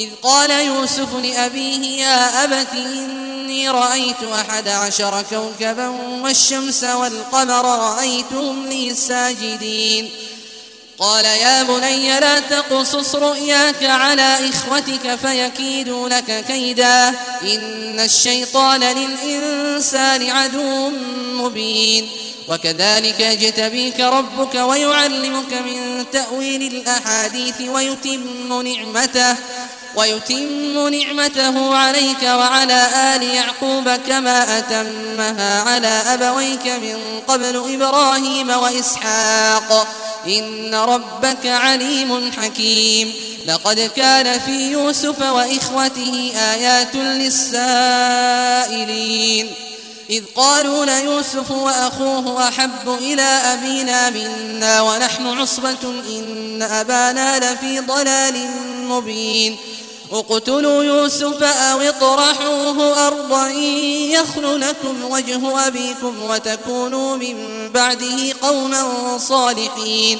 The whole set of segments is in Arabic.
إذ قال يوسف لأبيه يا أبت إني رأيت أحد عشر كوكبا والشمس والقمر رأيتهم لي ساجدين. قال يا بني لا تقصص رؤياك على إخوتك فيكيدوا لك كيدا. إن الشيطان للإنسان عدو مبين. وكذلك يجتبيك ربك ويعلمك من تأويل الأحاديث ويتم نعمته. ويتم نعمته عليك وعلى آل يعقوب كما أتمها على أبويك من قبل إبراهيم وإسحاق. إن ربك عليم حكيم. لقد كان في يوسف وإخوته آيات للسائلين. إذ قالوا ليوسف وأخوه أحب إلى أبينا منا ونحن عصبة إن أبانا لفي ضلال مبين. اقتلوا يوسف أو اطرحوه أرضا يخل لكم وجه أبيكم وتكونوا من بعده قوما صالحين.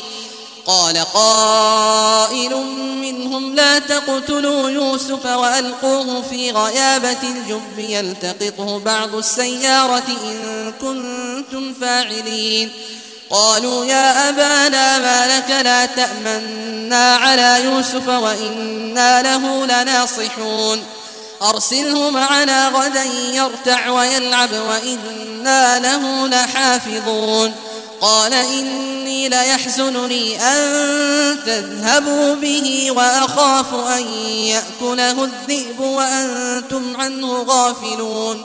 قال قائل منهم لا تقتلوا يوسف وألقوه في غيابة الجب يلتقطه بعض السيارة إن كنتم فاعلين. قالوا يا أبانا ما لك لا تأمنا على يوسف وإنا له لناصحون. أرسله معنا غدا يرتع ويلعب وإنا له لحافظون. قال إني ليحزنني أن تذهبوا به وأخاف أن يأكله الذئب وأنتم عنه غافلون.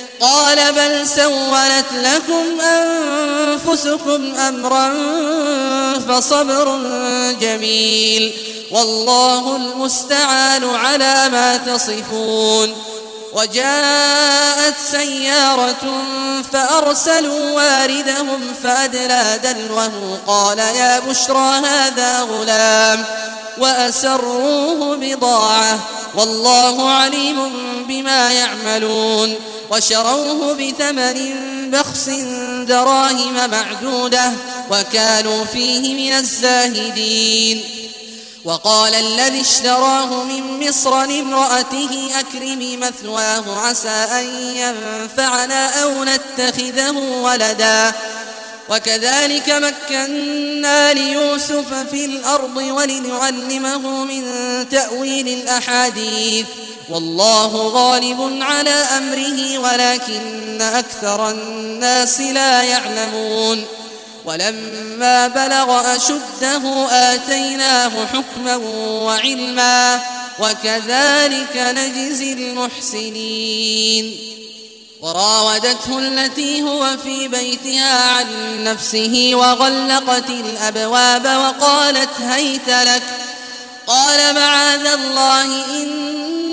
قال بل سولت لكم أنفسكم أمرا فصبر جميل والله المستعان على ما تصفون وجاءت سيارة فأرسلوا واردهم فأدلى دلوه قال يا بشرى هذا غلام وأسروه بضاعة والله عليم بما يعملون وشروه بثمن بخس دراهم معدودة وكانوا فيه من الزاهدين. وقال الذي اشتراه من مصر لامرأته أكرمي مثواه عسى أن ينفعنا أو نتخذه ولدا. وكذلك مكنا ليوسف في الأرض ولنعلمه من تأويل الأحاديث. والله غالب على أمره ولكن أكثر الناس لا يعلمون. ولما بلغ أشده آتيناه حكما وعلما وكذلك نجزي المحسنين. وراودته التي هو في بيتها عن نفسه وغلقت الأبواب وقالت هيت لك. قال معاذ الله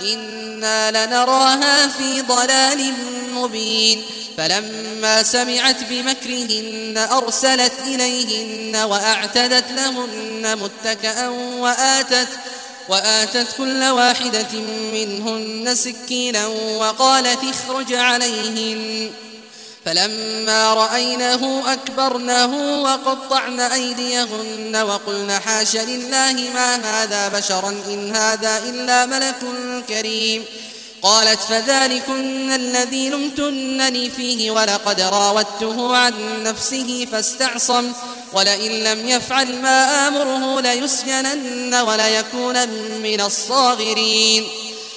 إنا لنراها في ضلال مبين فلما سمعت بمكرهن أرسلت إليهن وأعتدت لهن متكأ وآتت وآتت كل واحدة منهن سكينا وقالت اخرج عليهن فلما رأينه أكبرنه وقطعن أيديهن وقلن حاش لله ما هذا بشرا إن هذا إلا ملك كريم. قالت فذلكن الذي لمتنني فيه ولقد راودته عن نفسه فاستعصم ولئن لم يفعل ما آمره ليسجنن وليكون من الصاغرين.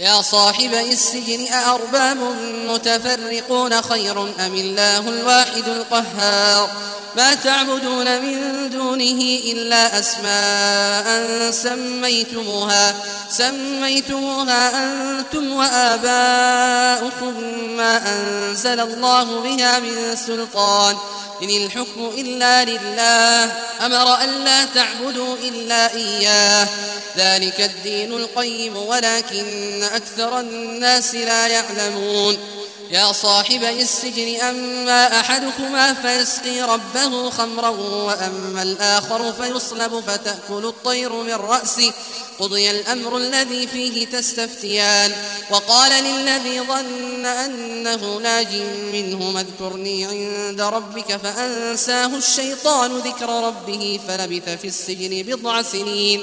يا صاحب السجن أأرباب متفرقون خير أم الله الواحد القهار؟ ما تعبدون من دونه إلا أسماء سميتموها سميتموها أنتم وآباؤكم ما أنزل الله بها من سلطان. إن الحكم إلا لله. أمر أن لا تعبدوا إلا إياه. ذلك الدين القيم ولكن أكثر الناس لا يعلمون. يا صاحب السجن أما أحدكما فيسقي ربه خمرا وأما الآخر فيصلب فتأكل الطير من رأسه. قضي الأمر الذي فيه تستفتيان. وقال للذي ظن أنه ناج منه اذكرني عند ربك فأنساه الشيطان ذكر ربه فلبث في السجن بضع سنين.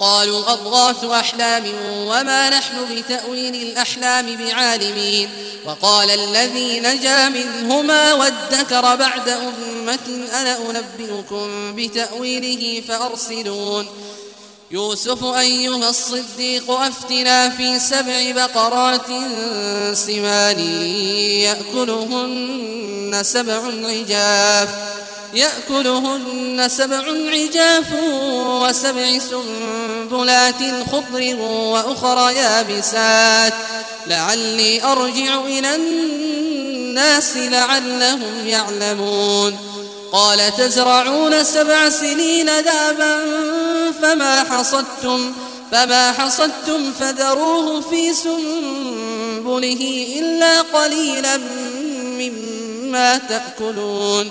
قالوا أضغاث أحلام وما نحن بتأويل الأحلام بعالمين وقال الذي نجا منهما وادكر بعد أمة أنا أنبئكم بتأويله فأرسلون يوسف أيها الصديق أفتنا في سبع بقرات سمان يأكلهن سبع عجاف يأكلهن سبع عجاف وسبع سنبلات خضر وأخر يابسات. لعلي أرجع إلى الناس لعلهم يعلمون. قال تزرعون سبع سنين دابا فما حصدتم فما حصدتم فذروه في سنبله إلا قليلا مما تأكلون.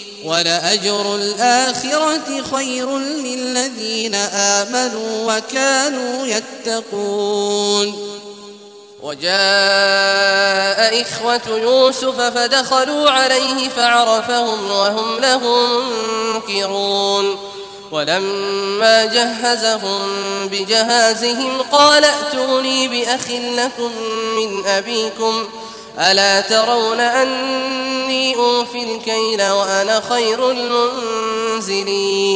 ولأجر الآخرة خير للذين آمنوا وكانوا يتقون. وجاء إخوة يوسف فدخلوا عليه فعرفهم وهم له منكرون. ولما جهزهم بجهازهم قال ائتوني بأخ لكم من أبيكم ألا ترون أني أوفي الكيل وأنا خير المنزلين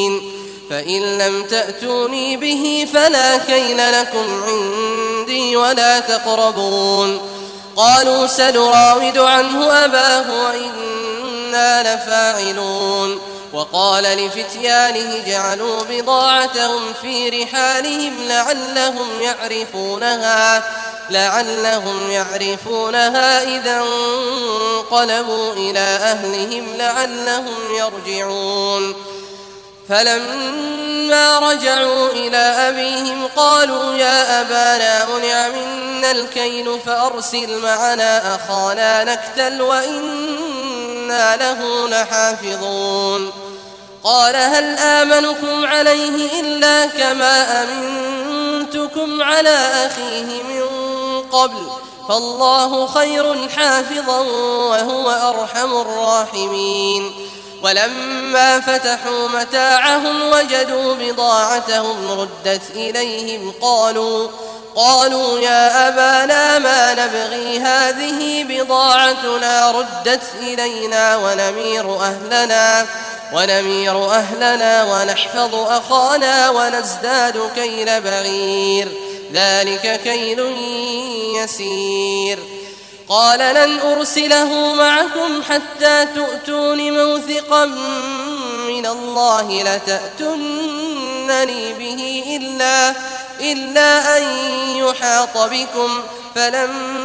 فإن لم تأتوني به فلا كيل لكم عندي ولا تقربون قالوا سنراود عنه أباه وإنا لفاعلون وقال لفتيانه جعلوا بضاعتهم في رحالهم لعلهم يعرفونها لعلهم يعرفونها إذا انقلبوا إلى أهلهم لعلهم يرجعون. فلما رجعوا إلى أبيهم قالوا يا أبانا منع منا الكيل فأرسل معنا أخانا نكتل وإنا له لحافظون. قال هل آمنكم عليه إلا كما أمنتكم على أخيه من قبل فالله خير حافظا وهو أرحم الراحمين ولما فتحوا متاعهم وجدوا بضاعتهم ردت إليهم قالوا قالوا يا أبانا ما نبغي هذه بضاعتنا ردت إلينا ونمير أهلنا ونمير أهلنا ونحفظ أخانا ونزداد كيل بعير ذلك كيل يسير. قال لن أرسله معكم حتى تؤتون موثقا من الله لتأتن تحيطونني به إلا, إلا أن يحاط بكم. فلما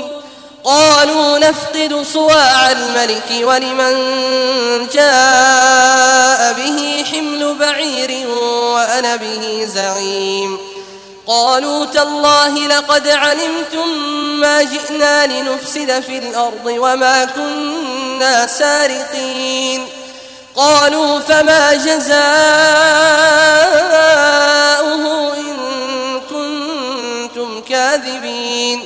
قالوا نفقد صواع الملك ولمن جاء به حمل بعير وأنا به زعيم. قالوا تالله لقد علمتم ما جئنا لنفسد في الأرض وما كنا سارقين. قالوا فما جزاؤه إن كنتم كاذبين.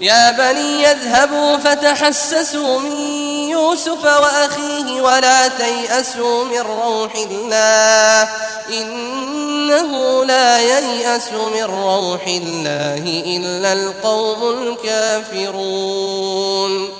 يا بني يذهبوا فتحسسوا من يوسف وأخيه ولا تيأسوا من روح الله إنه لا ييأس من روح الله إلا القوم الكافرون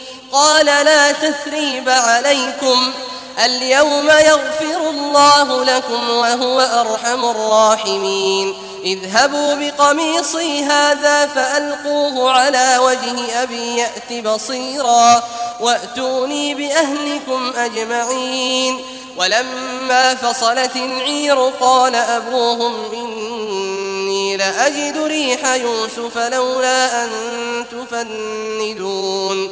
قال لا تثريب عليكم. اليوم يغفر الله لكم وهو أرحم الراحمين. اذهبوا بقميصي هذا فألقوه على وجه أبي يأت بصيرا وأتوني بأهلكم أجمعين. ولما فصلت العير قال أبوهم إني لأجد ريح يوسف لولا أن تفندون.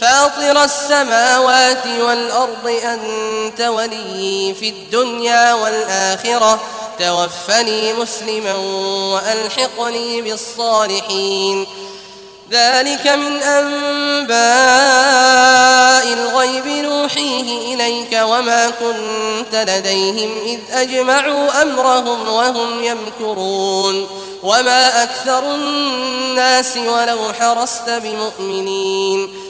فاطر السماوات والأرض أنت ولي في الدنيا والآخرة. توفني مسلما وألحقني بالصالحين. ذلك من أنباء الغيب نوحيه إليك وما كنت لديهم إذ أجمعوا أمرهم وهم يمكرون. وما أكثر الناس ولو حرصت بمؤمنين.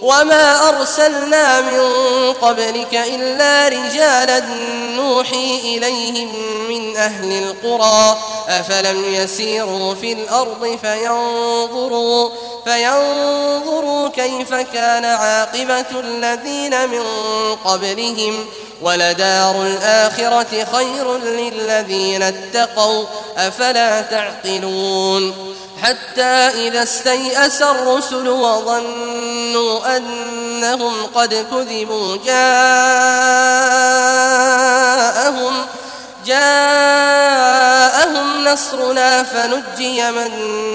وما أرسلنا من قبلك إلا رجالا نوحي إليهم من أهل القرى أفلم يسيروا في الأرض فينظروا فينظروا كيف كان عاقبة الذين من قبلهم ولدار الآخرة خير للذين اتقوا أفلا تعقلون حتى إذا استيأس الرسل وظنوا أنهم قد كذبوا جاءهم جاءهم نصرنا فنجي من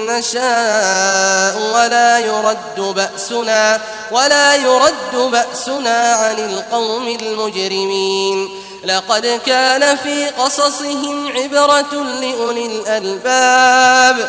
نشاء ولا يرد بأسنا ولا يرد بأسنا عن القوم المجرمين. لقد كان في قصصهم عبرة لأولي الألباب.